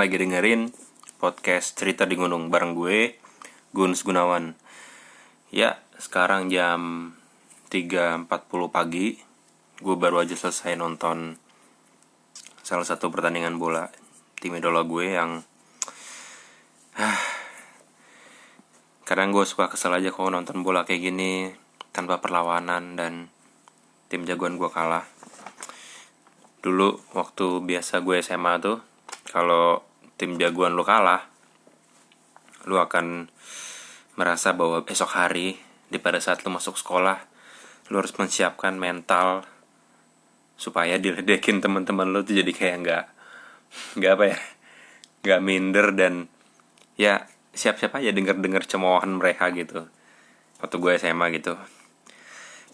lagi dengerin podcast cerita di gunung bareng gue, Guns Gunawan. Ya, sekarang jam 3.40 pagi, gue baru aja selesai nonton salah satu pertandingan bola tim idola gue yang ah, kadang gue suka kesel aja kalau nonton bola kayak gini tanpa perlawanan dan tim jagoan gue kalah dulu waktu biasa gue SMA tuh kalau tim jagoan lu kalah lu akan merasa bahwa besok hari di pada saat lu masuk sekolah lu harus menyiapkan mental supaya diledekin teman-teman lu tuh jadi kayak nggak nggak apa ya nggak minder dan ya siap-siap aja denger-denger cemoohan mereka gitu waktu gue SMA gitu.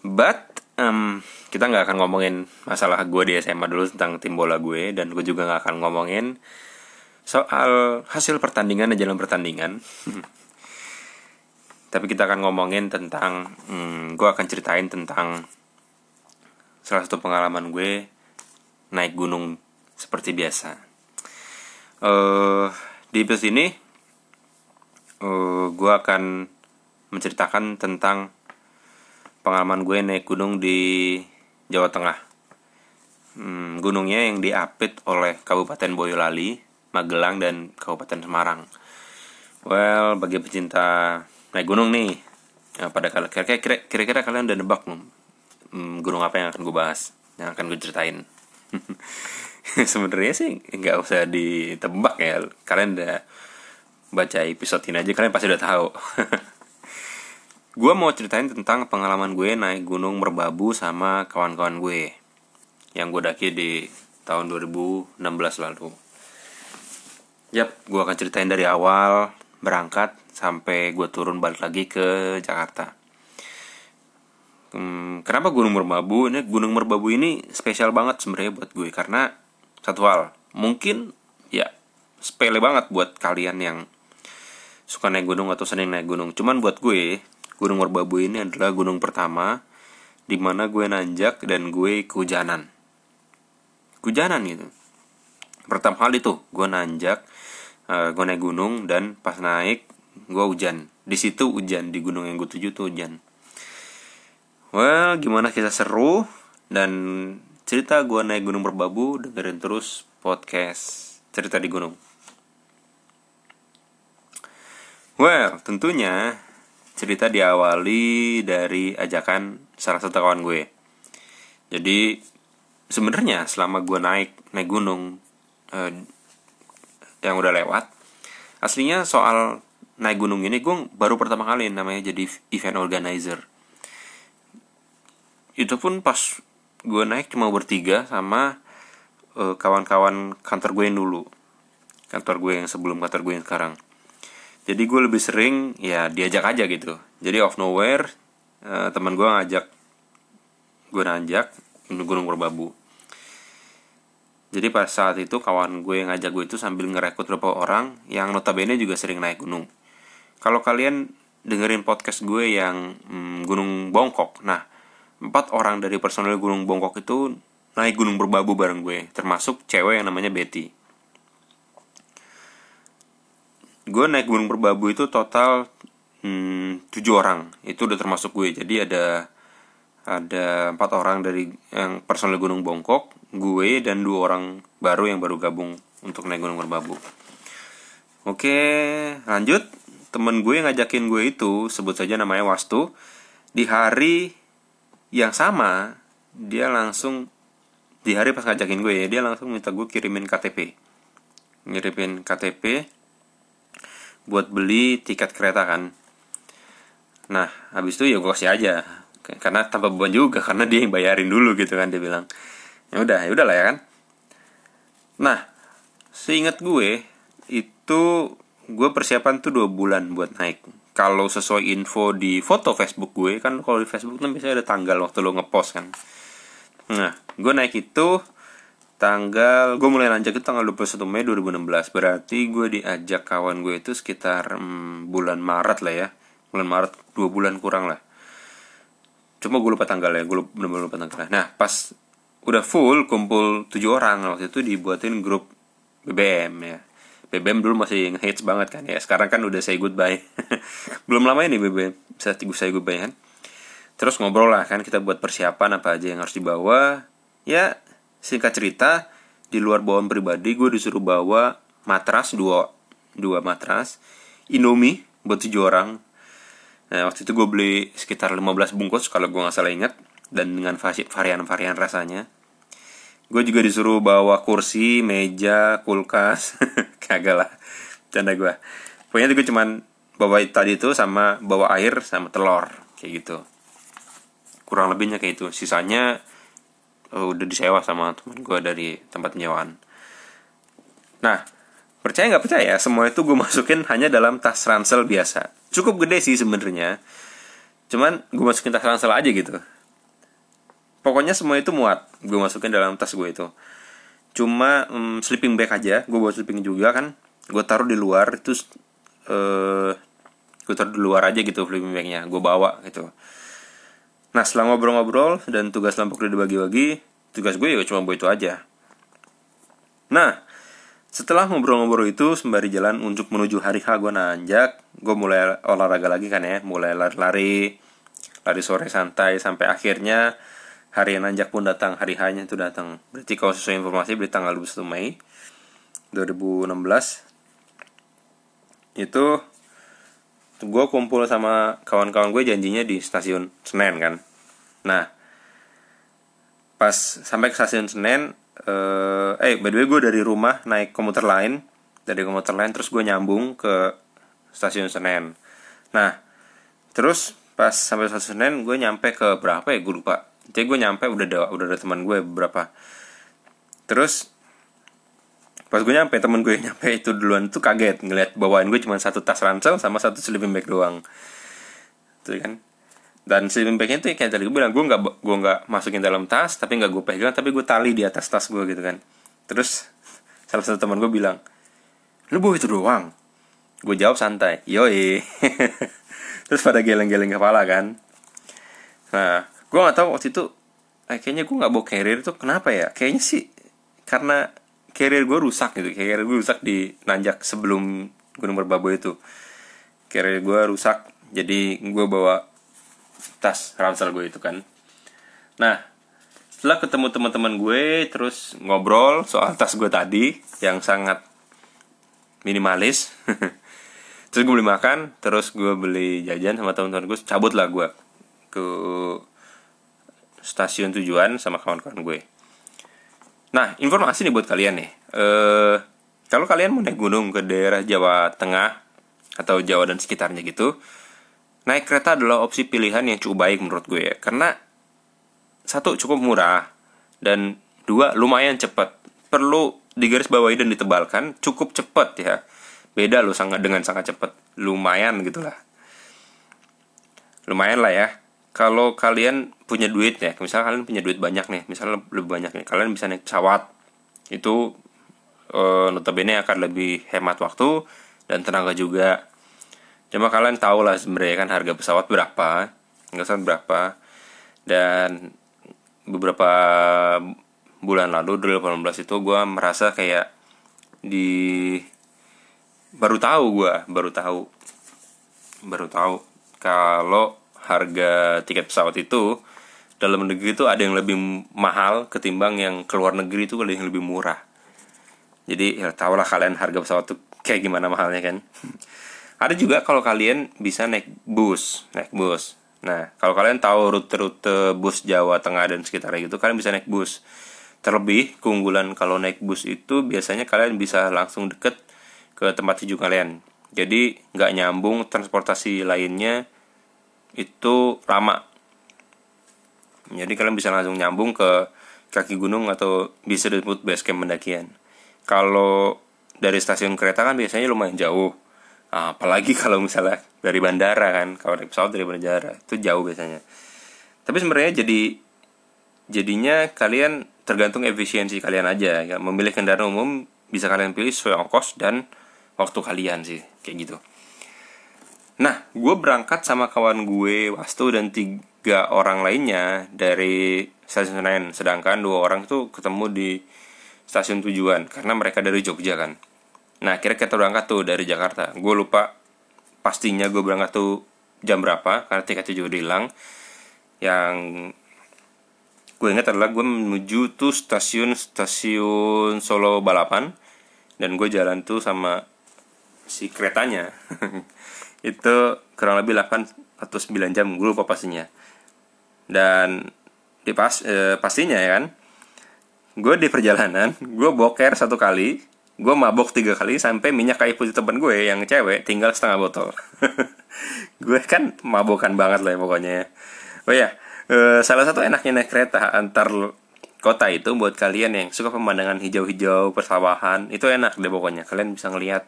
But um, kita nggak akan ngomongin masalah gue di SMA dulu tentang tim bola gue dan gue juga nggak akan ngomongin soal hasil pertandingan dan jalan pertandingan tapi kita akan ngomongin tentang hmm, gue akan ceritain tentang salah satu pengalaman gue naik gunung seperti biasa. Uh, di episode ini uh, gue akan menceritakan tentang pengalaman gue naik gunung di Jawa Tengah. Hmm, gunungnya yang diapit oleh Kabupaten Boyolali, Magelang, dan Kabupaten Semarang. Well, bagi pecinta naik gunung nih, ya, pada kira-kira kira-kira kalian udah nebak belum? Hmm, gunung apa yang akan gue bahas yang akan gue ceritain? Sebenarnya sih nggak usah ditebak ya. Kalian udah baca episode ini aja kalian pasti udah tahu. Gue mau ceritain tentang pengalaman gue naik gunung merbabu sama kawan-kawan gue yang gue daki di tahun 2016 lalu Yap, gue akan ceritain dari awal berangkat sampai gue turun balik lagi ke Jakarta. Hmm, kenapa Gunung Merbabu? Ini Gunung Merbabu ini spesial banget sebenarnya buat gue karena satu hal mungkin ya sepele banget buat kalian yang suka naik gunung atau sering naik gunung. Cuman buat gue Gunung Merbabu ini adalah gunung pertama di mana gue nanjak dan gue kehujanan. Kehujanan gitu. Pertama kali tuh gue nanjak uh, gue naik gunung dan pas naik gue hujan di situ hujan di gunung yang gue tuju tuh hujan Well, gimana kita seru dan cerita gue naik gunung merbabu dengerin terus podcast cerita di gunung. Well, tentunya cerita diawali dari ajakan salah satu kawan gue. Jadi sebenarnya selama gue naik naik gunung eh, yang udah lewat, aslinya soal naik gunung ini gue baru pertama kali namanya jadi event organizer. Itu pun pas gue naik cuma bertiga sama uh, kawan-kawan kantor gue yang dulu. Kantor gue yang sebelum kantor gue yang sekarang. Jadi gue lebih sering ya diajak aja gitu. Jadi off nowhere uh, teman gue ngajak gue nanjak gunung merbabu jadi pas saat itu kawan gue yang ngajak gue itu sambil ngerekrut beberapa orang yang notabene juga sering naik gunung. Kalau kalian dengerin podcast gue yang hmm, gunung bongkok nah empat orang dari personel Gunung Bongkok itu naik gunung berbabu bareng gue termasuk cewek yang namanya Betty. Gue naik gunung berbabu itu total hmm, tujuh orang. Itu udah termasuk gue. Jadi ada ada empat orang dari yang personel gunung bongkok gue dan dua orang baru yang baru gabung untuk naik gunung berbabu oke lanjut. Temen gue yang ngajakin gue itu sebut saja namanya Wastu di hari yang sama dia langsung di hari pas ngajakin gue ya dia langsung minta gue kirimin KTP ngirimin KTP buat beli tiket kereta kan. Nah habis itu ya gue kasih aja karena tanpa beban juga karena dia yang bayarin dulu gitu kan dia bilang ya udah ya udah lah ya kan. Nah seingat gue itu gue persiapan tuh dua bulan buat naik. Kalau sesuai info di foto Facebook gue kan kalau di Facebook kan biasanya ada tanggal waktu lo ngepost kan. Nah gue naik itu tanggal gue mulai nanjak itu tanggal 21 Mei 2016 berarti gue diajak kawan gue itu sekitar hmm, bulan Maret lah ya. Bulan Maret dua bulan kurang lah. Cuma gue lupa tanggal ya gue lupa, bener -bener lupa tanggal nah pas udah full kumpul tujuh orang. Waktu itu dibuatin grup BBM ya. BBM dulu masih ngehits banget kan ya. Sekarang kan udah say goodbye. Belum lama ini BBM bisa tiga say goodbye kan. Terus ngobrol lah kan kita buat persiapan apa aja yang harus dibawa. Ya singkat cerita di luar bawaan pribadi gue disuruh bawa matras dua dua matras Indomie buat tujuh orang. Nah waktu itu gue beli sekitar 15 bungkus kalau gue nggak salah ingat dan dengan varian-varian rasanya gue juga disuruh bawa kursi meja kulkas. Kagak lah. Canda gue pokoknya gue cuman bawa tadi itu sama bawa air sama telur kayak gitu. Kurang lebihnya kayak itu. Sisanya uh, udah disewa sama teman gue dari tempat penyewaan. Nah percaya nggak percaya semua itu gue masukin hanya dalam tas ransel biasa. Cukup gede sih sebenarnya. Cuman gue masukin tas ransel aja gitu pokoknya semua itu muat. Gue masukin dalam tas gue itu. Cuma um, sleeping bag aja. Gue bawa sleeping juga kan. Gue taruh di luar itu uh, gue taruh di luar aja gitu sleeping bagnya. Gue bawa gitu. Nah setelah ngobrol-ngobrol dan tugas lampu udah dibagi-bagi tugas gue ya cuma bawa itu aja. Nah setelah ngobrol-ngobrol itu sembari jalan untuk menuju hari H gue nanjak. Gue mulai olahraga lagi kan ya. Mulai lari-lari. Lari sore santai sampai akhirnya hari yang nanjak pun datang hari hanya itu datang. Berarti kalau sesuai informasi berarti tanggal 21 Mei 2016 itu gue kumpul sama kawan-kawan gue janjinya di stasiun Senen kan? Nah pas sampai ke stasiun Senen eh, eh by the way gue dari rumah naik komuter lain dari komuter lain terus gue nyambung ke stasiun Senen. Nah terus pas sampai stasiun Senen gue nyampe ke berapa ya? Gue lupa jadi gue nyampe udah ada udah ada teman gue beberapa terus pas gue nyampe temen gue nyampe itu duluan tuh kaget ngeliat bawaan gue cuma satu tas ransel sama satu sleeping bag doang. Tuh kan? Dan sleeping bagnya tuh kayak tadi gue bilang gue nggak gue nggak masukin dalam tas tapi nggak gue pegang tapi gue tali di atas tas gue gitu kan. Terus salah satu teman gue bilang lu bawa itu doang? Gue jawab santai yoi. Terus pada geleng-geleng kepala kan. Nah gue gak tahu waktu itu eh, kayaknya gue nggak bawa carrier itu kenapa ya? Kayaknya sih karena carrier gue rusak gitu. Carrier gue rusak di nanjak sebelum gunung merbabu itu. Carrier gue rusak jadi gue bawa tas ransel gue itu kan. Nah setelah ketemu teman-teman gue terus ngobrol soal tas gue tadi yang sangat minimalis. Terus gue beli makan terus gue beli jajan sama teman-teman gue cabut lah gue ke stasiun tujuan sama kawan-kawan gue. Nah, informasi nih buat kalian nih. Eh, kalau kalian mau naik gunung ke daerah Jawa Tengah atau Jawa dan sekitarnya gitu, naik kereta adalah opsi pilihan yang cukup baik menurut gue ya. Karena satu cukup murah dan dua lumayan cepat. Perlu digaris bawahi dan ditebalkan cukup cepat ya. Beda loh sangat dengan sangat cepat. Lumayan gitulah. Lumayan lah ya kalau kalian punya duit ya misalnya kalian punya duit banyak nih misalnya lebih banyak nih kalian bisa naik pesawat. Itu e, notabene akan lebih hemat waktu dan tenaga juga. Cuma kalian tahu lah sebenarnya kan harga pesawat berapa nggak usah berapa dan beberapa bulan lalu 2018 itu gue merasa kayak di baru tahu gue baru tahu baru tahu kalau harga tiket pesawat itu dalam negeri itu ada yang lebih mahal ketimbang yang keluar negeri itu ada yang lebih murah. Jadi ya tau lah kalian harga pesawat tuh kayak gimana mahalnya kan. ada juga kalau kalian bisa naik bus, naik bus. Nah, kalau kalian tahu rute-rute bus Jawa Tengah dan sekitarnya gitu, kalian bisa naik bus. Terlebih keunggulan kalau naik bus itu biasanya kalian bisa langsung deket ke tempat tujuan kalian. Jadi nggak nyambung transportasi lainnya itu lama jadi kalian bisa langsung nyambung ke kaki gunung atau bisa disebut base camp pendakian. Kalau dari stasiun kereta kan biasanya lumayan jauh. Nah, apalagi kalau misalnya dari bandara kan kalau naik pesawat dari bandara itu jauh biasanya. Tapi sebenarnya jadi jadinya kalian tergantung efisiensi kalian aja. Ya memilih kendaraan umum bisa kalian pilih sesuai ongkos dan waktu kalian sih kayak gitu Nah, gue berangkat sama kawan gue Wastu dan tiga orang lainnya dari stasiun Senen. Sedangkan dua orang itu ketemu di stasiun tujuan karena mereka dari Jogja kan. Nah akhirnya kita berangkat tuh dari Jakarta. Gue lupa pastinya gue berangkat tuh jam berapa karena tiketnya juga hilang. Yang gue ingat adalah gue menuju tuh stasiun stasiun Solo Balapan dan gue jalan tuh sama si keretanya itu kurang lebih 8 atau 9 jam lupa pastinya dan di pas eh, pastinya ya kan gue di perjalanan gue boker satu kali gue mabok tiga kali sampai minyak kayu putih temen gue yang cewek tinggal setengah botol. Gue kan mabokan banget lah ya pokoknya oh ya eh, salah satu enaknya naik kereta antar kota itu buat kalian yang suka pemandangan hijau-hijau persawahan itu enak deh pokoknya. Kalian bisa ngelihat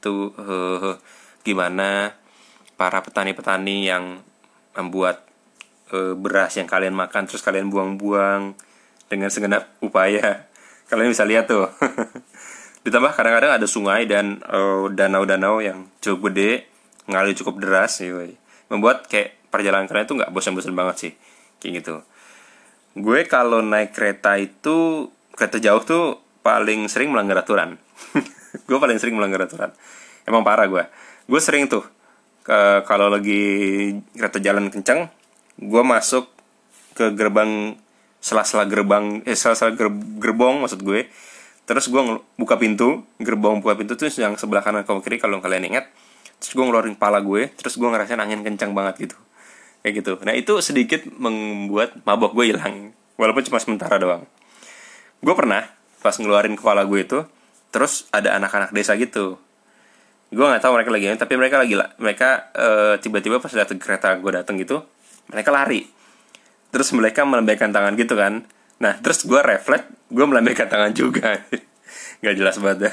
tuh uh, gimana para petani-petani yang membuat uh, beras yang kalian makan terus kalian buang-buang dengan segenap upaya. Kalian bisa lihat tuh. Ditambah kadang-kadang ada sungai dan danau danau-danau yang cukup gede ngalir cukup deras gitu. membuat kayak perjalanan kalian itu nggak bosan-bosan banget sih kayak gitu. Gue kalau naik kereta itu kereta jauh tuh paling sering melanggar aturan. Gue paling sering melanggar aturan. Emang parah gue gue sering tuh kalau lagi kereta jalan kencang gue masuk ke gerbang sela-sela gerbang eh sela-sela gerbong maksud gue. Terus gue buka pintu gerbong buka pintu tuh yang sebelah kanan kalau kiri kalau kalian ingat. Terus gue ngeluarin pala gue terus gue ngerasain angin kencang banget gitu. Kayak gitu. Nah itu sedikit membuat mabok gue hilang walaupun cuma sementara doang. Gue pernah pas ngeluarin kepala gue itu terus ada anak-anak desa gitu gue nggak tahu mereka lagi tapi mereka lagi mereka uh, tiba-tiba pas datang kereta gue datang gitu mereka lari. Terus mereka melambaikan tangan gitu kan. Nah terus gue refleks gue melambaikan tangan juga. Nggak jelas banget ya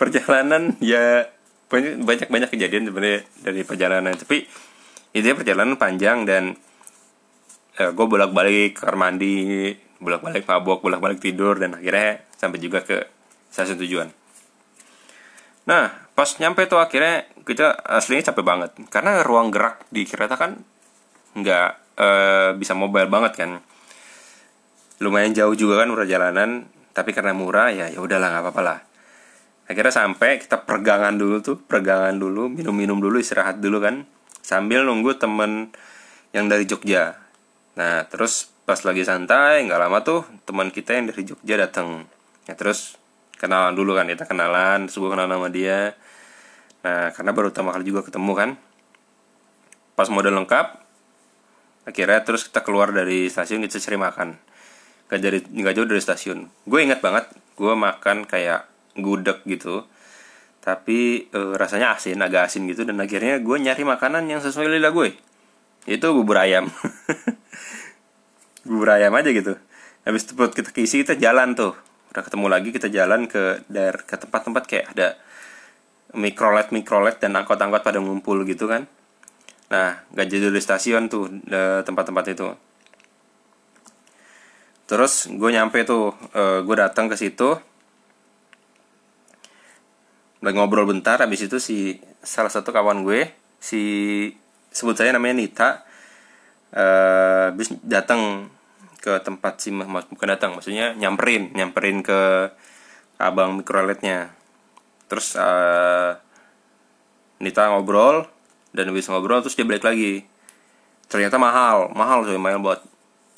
perjalanan ya banyak banyak kejadian sebenarnya dari perjalanan. Tapi itu perjalanan panjang dan eh, gue bolak balik kamar mandi bolak balik mabok bolak balik tidur dan akhirnya sampai juga ke stasiun tujuan nah pas nyampe tuh akhirnya kita aslinya capek banget. Karena ruang gerak di kereta kan nggak uh, bisa mobile banget kan. Lumayan jauh juga kan perjalanan tapi karena murah ya ya udahlah nggak apa-apa lah. Akhirnya sampai kita pergangan dulu tuh pergangan dulu minum-minum dulu istirahat dulu kan. Sambil nunggu temen yang dari Jogja. Nah terus pas lagi santai nggak lama tuh teman kita yang dari Jogja datang ya terus kenalan dulu kan kita kenalan terus gue kenal nama dia. Nah karena baru pertama kali juga ketemu kan. Pas model lengkap akhirnya terus kita keluar dari stasiun kita cari makan. Gak dari nggak jauh dari stasiun. Gue ingat banget gue makan kayak gudeg gitu. Tapi e, rasanya asin agak asin gitu. Dan akhirnya gue nyari makanan yang sesuai lidah gue itu bubur ayam. Bubur ayam aja gitu. Habis itu perut kita keisi kita jalan tuh udah ketemu lagi kita jalan ke daerah ke tempat-tempat kayak ada mikrolet mikrolet dan angkot-angkot pada ngumpul gitu kan Nah, gak jadi dari stasiun tuh tempat-tempat itu. Terus gue nyampe tuh, uh, gue datang ke situ, lagi ngobrol bentar. Habis itu si salah satu kawan gue, si sebut saya namanya Nita, uh, habis datang ke tempat si bukan datang, maksudnya nyamperin, nyamperin ke abang mikroletnya. Terus uh, Nita ngobrol, dan habis ngobrol terus dia balik lagi. Ternyata mahal mahal sih main buat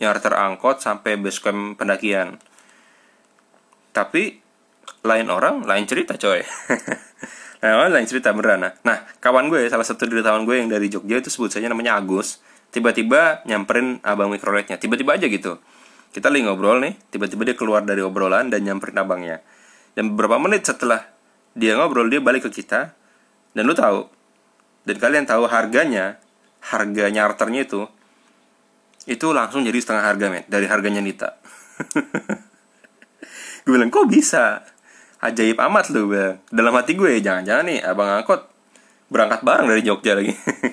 nyarter angkot sampai base camp pendakian. Tapi lain orang lain cerita coy. Nah lain cerita beneran. Nah kawan gue salah satu dari kawan gue yang dari Jogja itu sebut saja namanya Agus tiba-tiba nyamperin abang mikroletnya tiba-tiba aja gitu. Kita lagi ngobrol nih tiba-tiba dia keluar dari obrolan dan nyamperin abangnya. Dan beberapa menit setelah dia ngobrol dia balik ke kita. Dan lu tahu dan kalian tahu harganya harga nyarternya itu itu langsung jadi setengah harga men. Dari harganya Nita. Gue bilang kok bisa? Ajaib amat lu bang dalam hati gue jangan-jangan nih abang angkot berangkat bareng dari Jogja lagi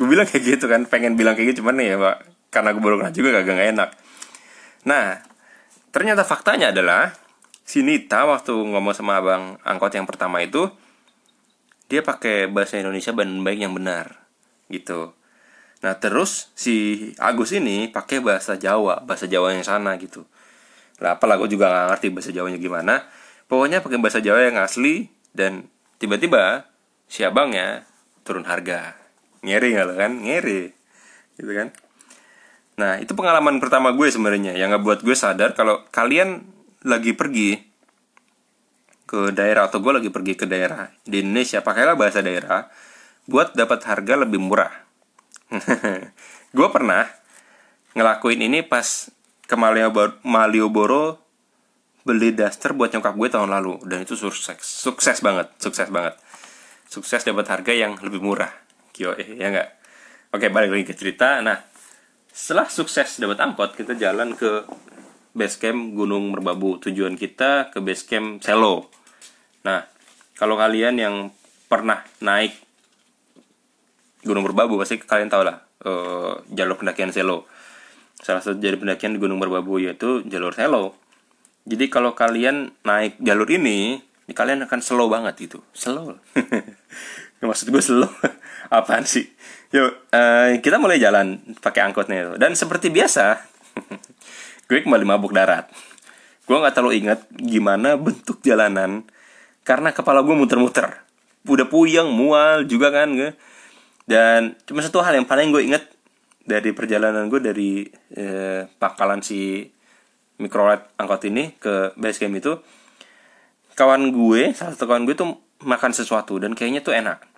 gue bilang kayak gitu kan pengen bilang kayak gitu cuman ya pak karena gue baru kenal juga kagak gak enak nah ternyata faktanya adalah si Nita waktu ngomong sama abang angkot yang pertama itu dia pakai bahasa Indonesia dan baik yang benar gitu nah terus si Agus ini pakai bahasa Jawa bahasa Jawa yang sana gitu Lah apalah gue juga gak ngerti bahasa Jawanya gimana. Pokoknya pakai bahasa Jawa yang asli dan tiba-tiba si abangnya turun harga. Ngeri gak lo kan? Ngeri. Gitu kan? Nah, itu pengalaman pertama gue sebenarnya yang nggak buat gue sadar kalau kalian lagi pergi ke daerah atau gue lagi pergi ke daerah di Indonesia pakailah bahasa daerah buat dapat harga lebih murah. gue pernah ngelakuin ini pas ke Malioboro beli daster buat nyokap gue tahun lalu dan itu sukses sukses banget sukses banget sukses dapat harga yang lebih murah kyo eh ya nggak? Oke balik lagi ke cerita. Nah setelah sukses dapat angkot kita jalan ke base camp Gunung Merbabu. Tujuan kita ke base camp Selo. Nah kalau kalian yang pernah naik Gunung Merbabu pasti kalian tahu lah uh, jalur pendakian Selo. Salah satu jalur pendakian di Gunung Merbabu yaitu jalur Selo. Jadi kalau kalian naik jalur ini kalian akan slow banget gitu. Slow maksud gue slow apaan sih Yuk, uh, kita mulai jalan pakai angkotnya itu. Dan seperti biasa, gue kembali mabuk darat. Gue nggak terlalu ingat gimana bentuk jalanan karena kepala gue muter-muter. Udah puyeng, mual juga kan gue. Dan cuma satu hal yang paling gue inget dari perjalanan gue dari eh, pakalan si mikrolet angkot ini ke base camp itu kawan gue salah satu kawan gue tuh makan sesuatu dan kayaknya tuh enak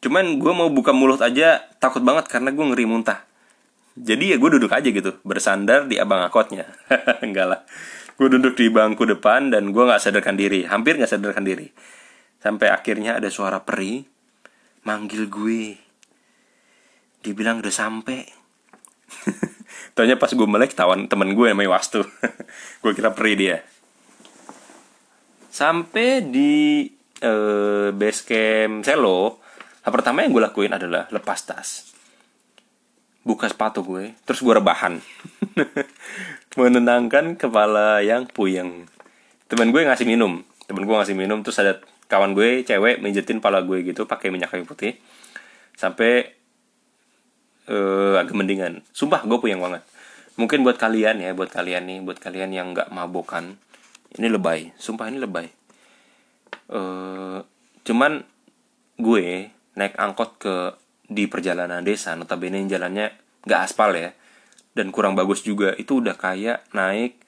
Cuman gue mau buka mulut aja takut banget karena gue ngeri muntah. Jadi ya gue duduk aja gitu, bersandar di abang angkotnya. Enggak lah. Gue duduk di bangku depan dan gue gak sadarkan diri, hampir gak sadarkan diri. Sampai akhirnya ada suara peri manggil gue. Dibilang udah sampai. Tanya pas gue melek tawan temen gue namanya Wastu. gue kira peri dia. Sampai di uh, base camp Selo, Hal pertama yang gue lakuin adalah lepas tas. Buka sepatu gue, terus gue rebahan. Menenangkan kepala yang puyeng. Temen gue ngasih minum. Temen gue ngasih minum, terus ada kawan gue cewek mijetin pala gue gitu pakai minyak kayu putih. Sampai uh, agak mendingan. Sumpah gue puyeng banget. Mungkin buat kalian ya, buat kalian nih, buat kalian yang nggak mabokan, ini lebay. Sumpah ini lebay. Uh, cuman gue naik angkot ke di perjalanan desa notabene jalannya nggak aspal ya dan kurang bagus juga. Itu udah kayak naik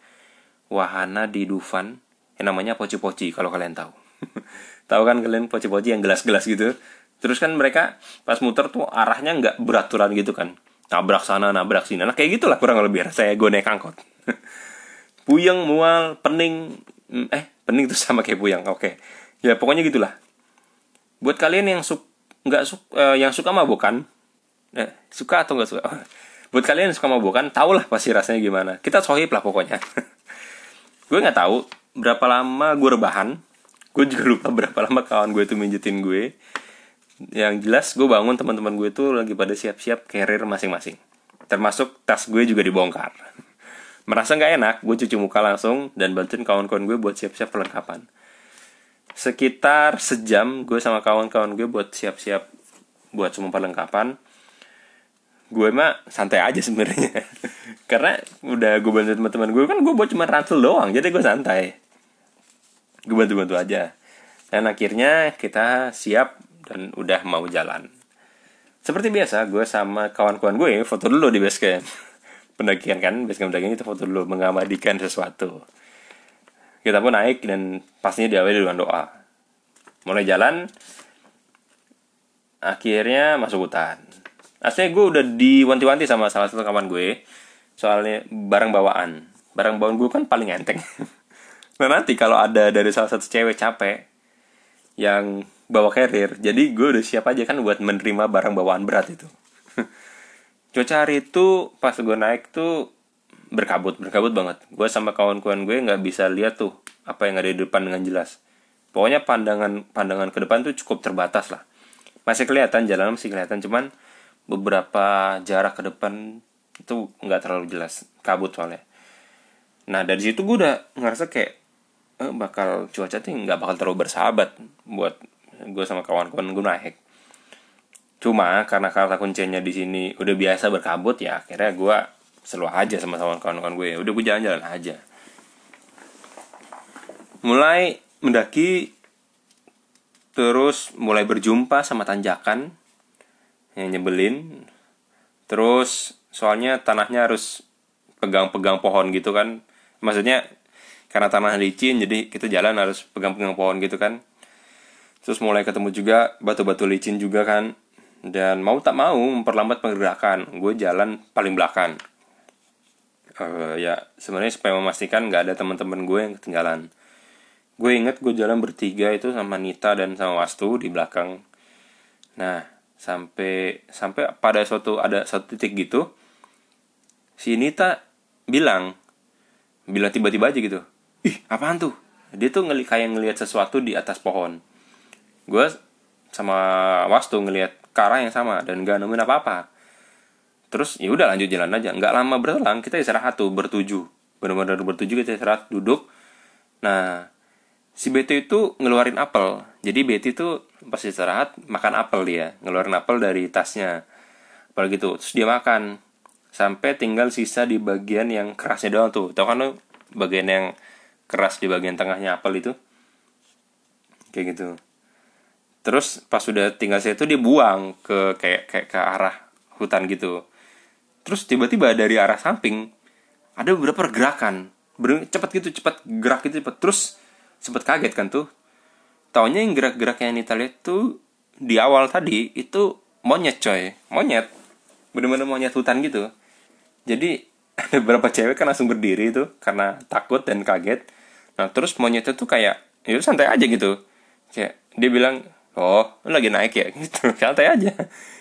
wahana di Dufan yang namanya poci-poci kalau kalian tahu. Tahu kan kalian poci-poci yang gelas-gelas gitu? Terus kan mereka pas muter tuh arahnya nggak beraturan gitu kan. Nabrak sana nabrak sini. Nah kayak gitulah kurang lebih saya gue naik angkot. Puyeng mual pening. Mm, eh pening tuh sama kayak puyeng oke. Ya pokoknya gitulah. Buat kalian yang suka nggak suka uh, yang suka mabukan eh, suka atau nggak suka? Buat kalian yang suka mabukan tau lah pasti rasanya gimana. Kita sohib lah pokoknya. Gue nggak tahu berapa lama gue rebahan. Gue juga lupa berapa lama kawan gue itu minjetin gue. Yang jelas gue bangun teman-teman gue itu lagi pada siap-siap carrier masing-masing. Termasuk tas gue juga dibongkar. Merasa nggak enak gue cuci muka langsung dan bantuin kawan-kawan gue buat siap-siap perlengkapan sekitar sejam gue sama kawan-kawan gue buat siap-siap buat semua perlengkapan. Gue mah santai aja sebenarnya. Karena udah gue bantu teman-teman gue kan gue buat cuma ransel doang jadi gue santai. Gue bantu-bantu aja. Dan akhirnya kita siap dan udah mau jalan. Seperti biasa gue sama kawan-kawan gue foto dulu di base camp pendakian kan base camp pendakian itu foto dulu mengamadikan sesuatu kita pun naik dan pastinya diawali dengan doa. Mulai jalan akhirnya masuk hutan. Aslinya gue udah diwanti-wanti sama salah satu kawan gue soalnya barang bawaan. Barang bawaan gue kan paling enteng. Nah nanti kalau ada dari salah satu cewek capek yang bawa carrier jadi gue udah siap aja kan buat menerima barang bawaan berat itu. Cuaca hari itu pas gue naik tuh berkabut berkabut banget. Gue sama kawan-kawan gue nggak bisa lihat tuh apa yang ada di depan dengan jelas. Pokoknya pandangan pandangan ke depan tuh cukup terbatas lah. Masih kelihatan jalan masih kelihatan cuman beberapa jarak ke depan itu nggak terlalu jelas. Kabut soalnya. Nah dari situ gue udah ngerasa kayak eh, bakal cuaca tuh nggak bakal terlalu bersahabat buat gue sama kawan-kawan gue naik. Cuma karena kata kuncinya di sini udah biasa berkabut ya akhirnya gue selalu aja sama kawan-kawan gue. Udah gue jalan-jalan aja. Mulai mendaki terus mulai berjumpa sama tanjakan yang nyebelin. Terus soalnya tanahnya harus pegang-pegang pohon gitu kan. Maksudnya karena tanah licin jadi kita jalan harus pegang-pegang pohon gitu kan. Terus mulai ketemu juga batu-batu licin juga kan. Dan mau tak mau memperlambat pergerakan gue jalan paling belakang uh, ya sebenarnya supaya memastikan nggak ada teman-teman gue yang ketinggalan. Gue inget gue jalan bertiga itu sama Nita dan sama Wastu di belakang. Nah sampai sampai pada suatu ada satu titik gitu si Nita bilang bilang tiba-tiba aja gitu ih apaan tuh? Dia tuh ngeli kayak ngelihat sesuatu di atas pohon. Gue sama Wastu ngelihat ke yang sama dan gak nemuin apa-apa terus ya udah lanjut jalan aja. Nggak lama berselang kita istirahat tuh bertujuh benar-benar bertujuh kita istirahat duduk. Nah si Betty itu ngeluarin apel. Jadi Betty itu pas istirahat makan apel dia. Ngeluarin apel dari tasnya. Apel gitu. Terus dia makan. Sampai tinggal sisa di bagian yang kerasnya doang tuh. Tau kan lo bagian yang keras di bagian tengahnya apel itu? Kayak gitu. Terus pas sudah tinggal saya itu dia buang ke kayak kayak ke arah hutan gitu terus tiba-tiba dari arah samping ada beberapa pergerakan. Cepat gitu cepat gerak gitu cepat terus sempat kaget kan tuh. Taunya yang gerak-gerak yang kita lihat tuh di awal tadi itu monyet coy. Monyet. Bener-bener monyet hutan gitu. Jadi ada beberapa cewek kan langsung berdiri itu karena takut dan kaget. Nah terus monyetnya tuh kayak ya santai aja gitu. Kayak dia bilang oh lu lagi naik ya? Gitu. Santai aja.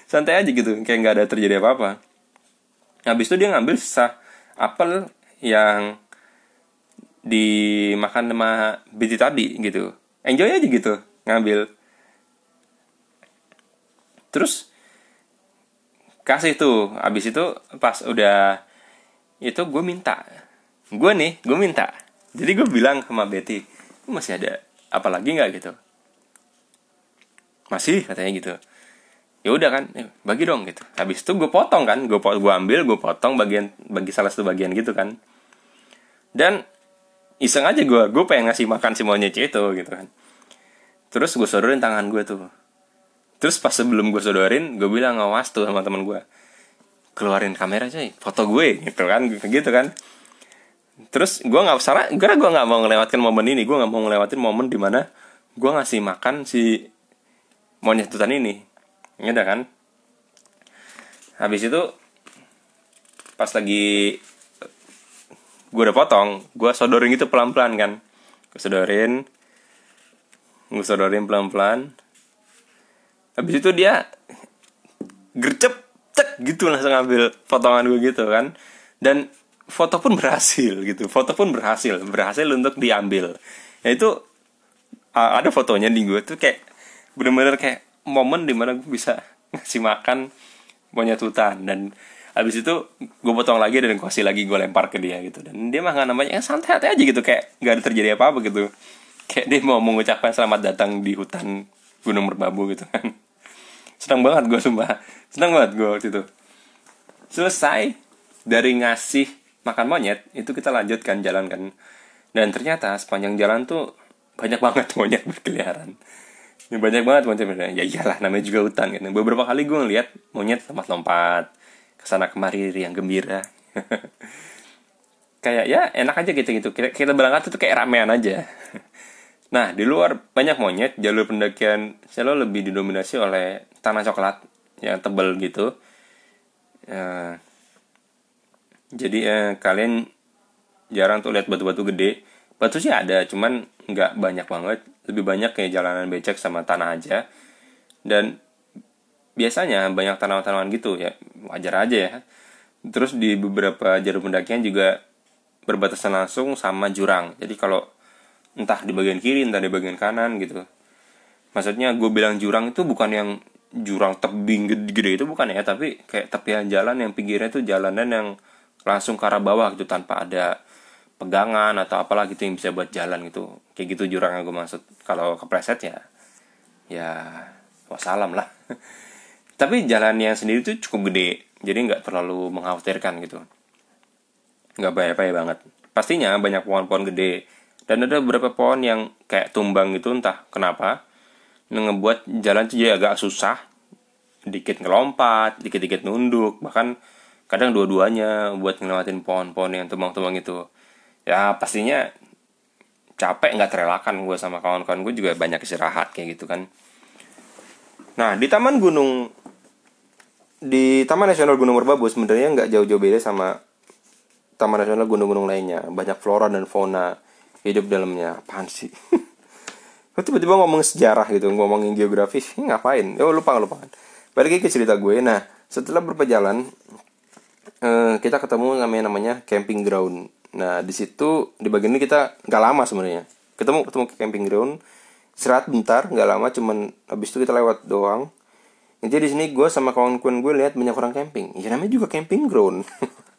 Santai aja gitu. Kayak nggak ada terjadi apa-apa habis itu dia ngambil sisa apel yang dimakan sama Betty tadi gitu. Enjoy aja gitu ngambil. Terus kasih tuh. Abis itu pas udah itu gue minta. Gue nih gue minta. Jadi gue bilang sama Betty masih ada apa lagi nggak? gitu. Masih katanya gitu ya udah kan eh, bagi dong gitu. Habis itu gue potong kan gue gue ambil gue potong bagian bagi salah satu bagian gitu kan. Dan iseng aja gue gue pengen ngasih makan si monyet itu gitu kan. Terus gue sodorin tangan gue tuh. Terus pas sebelum gue sodorin gue bilang ngawas tuh sama teman gue keluarin kamera aja foto gue gitu kan gitu kan. Terus gue nggak salah gue gue nggak mau ngelewatkan momen ini. Gue nggak mau ngelewatin momen di mana gue ngasih makan si monyet tutan ini udah kan? Habis itu pas lagi gue udah potong gue sodorin gitu pelan pelan kan. Gue sodorin gue sodorin pelan pelan habis itu dia gercep cek gitu langsung ngambil potongan gue gitu kan. Dan foto pun berhasil gitu foto pun berhasil berhasil untuk diambil. Ya itu ada fotonya di gue tuh kayak bener-bener kayak momen di mana gue bisa ngasih makan monyet hutan. Dan habis itu gue potong lagi dan gue kasih lagi gue lempar ke dia gitu. Dan dia mah nggak namanya ya santai santai aja gitu. Kayak nggak ada terjadi apa apa gitu. Kayak dia mau mengucapkan selamat datang di hutan gunung merbabu gitu kan. Senang banget gue sumpah. Senang banget gue waktu itu. Selesai dari ngasih makan monyet itu kita lanjutkan jalan kan. Dan ternyata sepanjang jalan tuh banyak banget monyet berkeliaran ini banyak banget monyet ya iyalah namanya juga hutan kan. Beberapa kali gue ngeliat monyet lompat-lompat ke sana kemari yang gembira. Kayak ya enak aja gitu gitu kita, kita berangkat itu kayak ramean aja. Nah di luar banyak monyet jalur pendakian selalu lebih didominasi oleh tanah coklat yang tebal gitu. Uh, jadi uh, kalian jarang tuh lihat batu-batu gede. Batu sih ada cuman nggak banyak banget lebih banyak kayak jalanan becek sama tanah aja. Dan biasanya banyak tanaman-tanaman gitu ya wajar aja ya. Terus di beberapa jalur pendakian juga berbatasan langsung sama jurang. Jadi kalau entah di bagian kiri entah di bagian kanan gitu. Maksudnya gue bilang jurang itu bukan yang jurang tebing gede-gede itu bukan ya tapi kayak tepian jalan yang pinggirnya itu jalanan yang langsung ke arah bawah gitu tanpa ada pegangan atau apalah gitu yang bisa buat jalan gitu. Kayak gitu jurang yang gue maksud. Kalau kepleset ya ya wassalam lah. Tapi jalannya sendiri tuh cukup gede jadi nggak terlalu mengkhawatirkan gitu. Nggak bahaya-bahaya banget. Pastinya banyak pohon-pohon gede dan ada beberapa pohon yang kayak tumbang gitu entah kenapa ngebuat jalan tuh jadi agak susah. Dikit ngelompat dikit-dikit nunduk bahkan kadang dua-duanya buat ngelewatin pohon-pohon yang tumbang-tumbang itu ya pastinya capek nggak terelakkan gue sama kawan-kawan gue juga banyak istirahat kayak gitu kan nah di taman gunung di Taman Nasional Gunung Merbabu sebenarnya nggak jauh-jauh beda sama Taman Nasional gunung-gunung lainnya. Banyak flora dan fauna hidup dalamnya. Apaan sih? Kok tiba-tiba ngomong sejarah gitu, ngomongin geografis, ngapain? Oh lupa lupa. Balik ke cerita gue. Nah, setelah berperjalanan, eh, kita ketemu namanya namanya camping ground. Nah, di situ di bagian ini kita nggak lama sebenarnya. Ketemu ketemu ke camping ground, istirahat bentar, nggak lama, cuman habis itu kita lewat doang jadi di sini gue sama kawan-kawan gue lihat banyak orang camping. Ya namanya juga camping ground.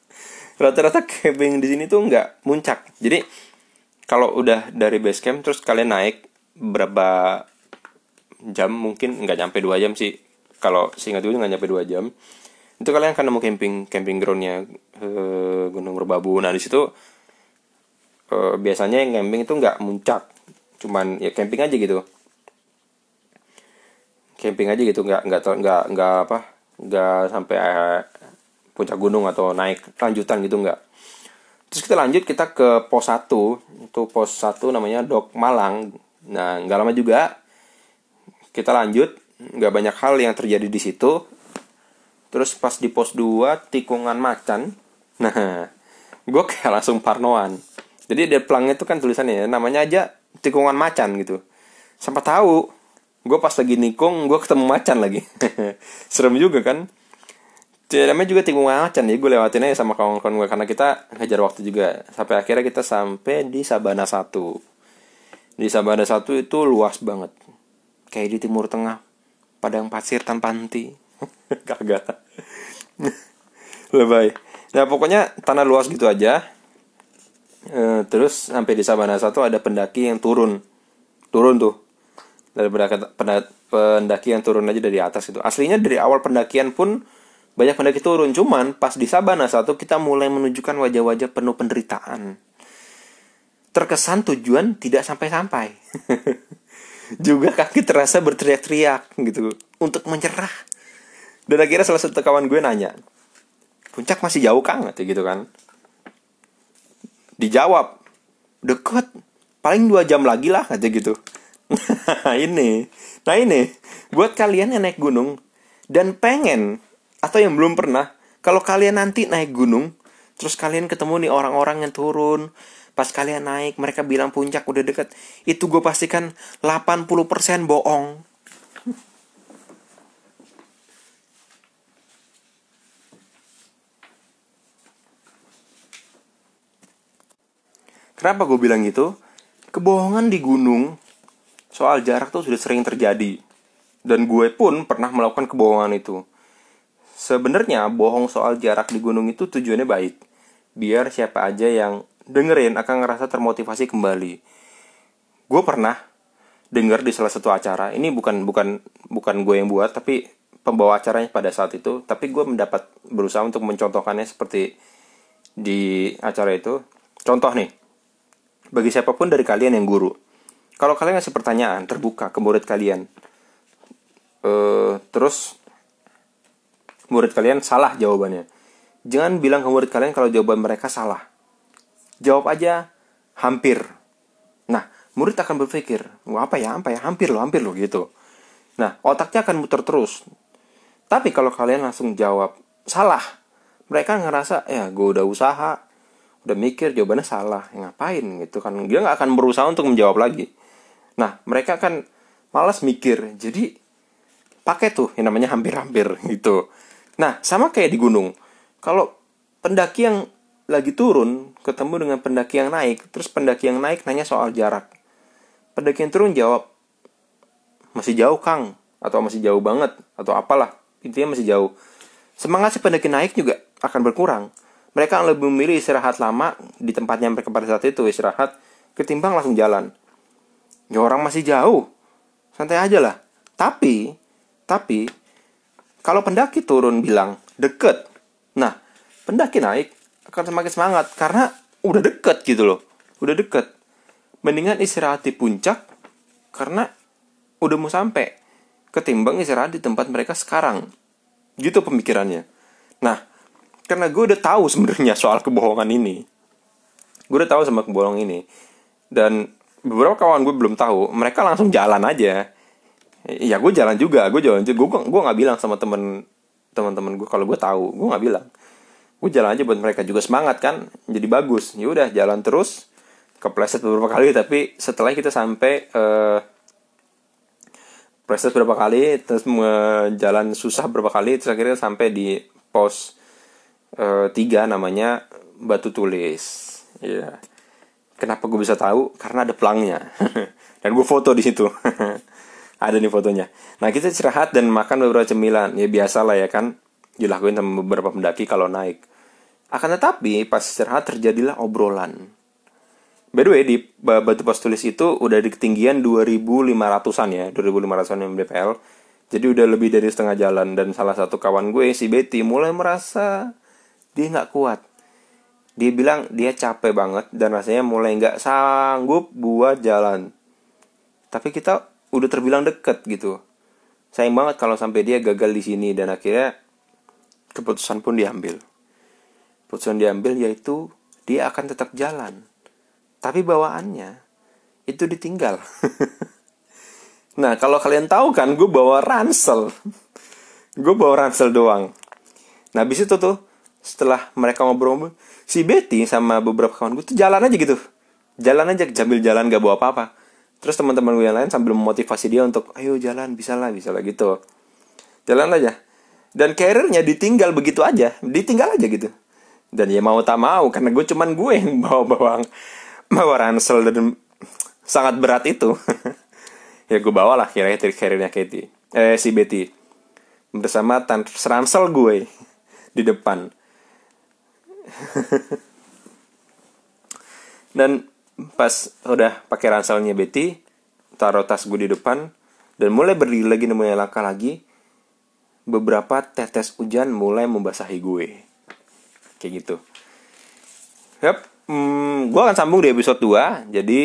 Rata-rata camping di sini tuh nggak muncak. Jadi kalau udah dari base camp terus kalian naik berapa jam mungkin nggak nyampe dua jam sih. Kalau seingat gue nggak nyampe dua jam. Itu kalian akan nemu camping camping groundnya eh, Gunung Merbabu. Nah di situ eh, biasanya yang camping itu nggak muncak. Cuman ya camping aja gitu. Camping aja gitu nggak nggak nggak nggak apa nggak sampai uh, puncak gunung atau naik lanjutan gitu nggak. Terus kita lanjut kita ke pos 1 itu pos 1 namanya Dok Malang. Nah nggak lama juga kita lanjut. Nggak banyak hal yang terjadi di situ terus pas di pos 2 tikungan macan. Nah gue kayak langsung parnoan. Jadi di pelangnya itu kan tulisannya ya namanya aja tikungan macan gitu. Sampai tahu gue pas lagi nikung gue ketemu macan lagi. Serem juga kan? Namanya juga tikungan macan ya gue lewatin aja sama kawan-kawan gue karena kita ngejar waktu juga. Sampai akhirnya kita sampai di Sabana satu. Di Sabana satu itu luas banget. Kayak di Timur Tengah padang pasir tanpa henti kagak lebay. Nah pokoknya tanah luas gitu aja. E, terus sampai di Sabana satu ada pendaki yang turun. Turun tuh. Dari pendaki yang turun aja dari atas itu. Aslinya dari awal pendakian pun banyak pendaki turun. Cuman pas di Sabana satu kita mulai menunjukkan wajah-wajah penuh penderitaan. Terkesan tujuan tidak sampai-sampai. Juga kaki terasa berteriak-teriak gitu. Untuk menyerah dan akhirnya salah satu kawan gue nanya puncak masih jauh kang? Gitu kan. Dijawab deket. Paling dua jam lagi lah kata gitu. Nah ini. Nah ini. Buat kalian yang naik gunung dan pengen atau yang belum pernah kalau kalian nanti naik gunung terus kalian ketemu nih orang-orang yang turun pas kalian naik mereka bilang puncak udah deket itu gue pastikan 80% bohong Kenapa gue bilang gitu? Kebohongan di gunung soal jarak tuh sudah sering terjadi. Dan gue pun pernah melakukan kebohongan itu. Sebenarnya bohong soal jarak di gunung itu tujuannya baik. Biar siapa aja yang dengerin akan ngerasa termotivasi kembali. Gue pernah denger di salah satu acara. Ini bukan bukan bukan gue yang buat, tapi pembawa acaranya pada saat itu. Tapi gue mendapat berusaha untuk mencontohkannya seperti di acara itu. Contoh nih, bagi siapa pun dari kalian yang guru, kalau kalian ngasih pertanyaan terbuka ke murid kalian. Uh, terus murid kalian salah jawabannya. Jangan bilang ke murid kalian kalau jawaban mereka salah. Jawab aja hampir. Nah murid akan berpikir apa ya apa ya hampir loh hampir loh gitu. Nah otaknya akan muter terus. Tapi kalau kalian langsung jawab salah mereka ngerasa ya gue udah usaha udah mikir jawabannya salah ya, ngapain gitu kan dia nggak akan berusaha untuk menjawab lagi Nah, mereka kan malas mikir. Jadi pakai tuh yang namanya hampir-hampir gitu. Nah, sama kayak di gunung. Kalau pendaki yang lagi turun ketemu dengan pendaki yang naik, terus pendaki yang naik nanya soal jarak. Pendaki yang turun jawab, masih jauh Kang, atau masih jauh banget, atau apalah. Intinya masih jauh. Semangat si pendaki naik juga akan berkurang. Mereka lebih memilih istirahat lama di tempatnya mereka pada saat itu istirahat ketimbang langsung jalan. Ya orang masih jauh. Santai aja lah. Tapi tapi kalau pendaki turun bilang deket. Nah pendaki naik akan semakin semangat karena udah deket gitu loh. Udah deket. Mendingan istirahat di puncak karena udah mau sampai ketimbang istirahat di tempat mereka sekarang. Gitu pemikirannya. Nah karena gue udah tahu sebenarnya soal kebohongan ini. Gue udah tahu sama kebohongan ini. Dan beberapa kawan gue belum tahu mereka langsung jalan aja. Ya gue jalan juga gue jalan juga gue gue nggak bilang sama temen teman-teman gue kalau gue tahu gue nggak bilang. Gue jalan aja buat mereka juga semangat kan jadi bagus. Ya udah jalan terus kepleset beberapa kali tapi setelah kita sampai uh, preset beberapa kali terus jalan susah beberapa kali terus akhirnya sampai di pos uh, tiga namanya batu tulis. Ya yeah. kenapa gue bisa tahu? Karena ada pelangnya. Dan gue foto di situ. Ada nih fotonya. Nah kita istirahat dan makan beberapa cemilan. Ya biasa lah ya kan. Dilakuin sama beberapa pendaki kalau naik. Akan tetapi pas istirahat terjadilah obrolan. By the way di batu pos tulis itu udah di ketinggian 2500-an ya. 2500-an mdpl jadi udah lebih dari setengah jalan. Dan salah satu kawan gue si Betty mulai merasa dia nggak kuat. Dia bilang dia capek banget dan rasanya mulai nggak sanggup buat jalan. Tapi kita udah terbilang deket gitu. Sayang banget kalau sampai dia gagal di sini dan akhirnya keputusan pun diambil. Keputusan diambil yaitu dia akan tetap jalan. Tapi bawaannya itu ditinggal. Nah kalau kalian tahu kan gue bawa ransel. Gue bawa ransel doang. Nah habis itu tuh setelah mereka ngobrol si Betty sama beberapa kawan gue tuh jalan aja gitu. Jalan aja sambil jalan gak bawa apa-apa. Terus teman-teman gue yang lain sambil memotivasi dia untuk ayo jalan bisa lah bisa lah gitu. Jalan aja. Dan karirnya ditinggal begitu aja ditinggal aja gitu. Dan ya mau tak mau karena gue cuman gue yang bawa bawang bawa ransel dan sangat berat itu. Ya gue bawa lah kira-kira karirnya Katie. Eh si Betty. Bersama ransel gue di depan dan pas udah pakai ranselnya Betty taruh tas gue di depan dan mulai berdiri lagi nemuin langkah lagi beberapa tetes hujan mulai membasahi gue. Kayak gitu. Yep hmm, gue akan sambung di episode 2 jadi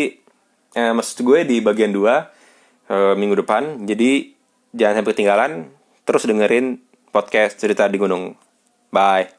eh, maksud gue di bagian 2 eh, minggu depan. Jadi jangan sampai ketinggalan terus dengerin podcast cerita di gunung. Bye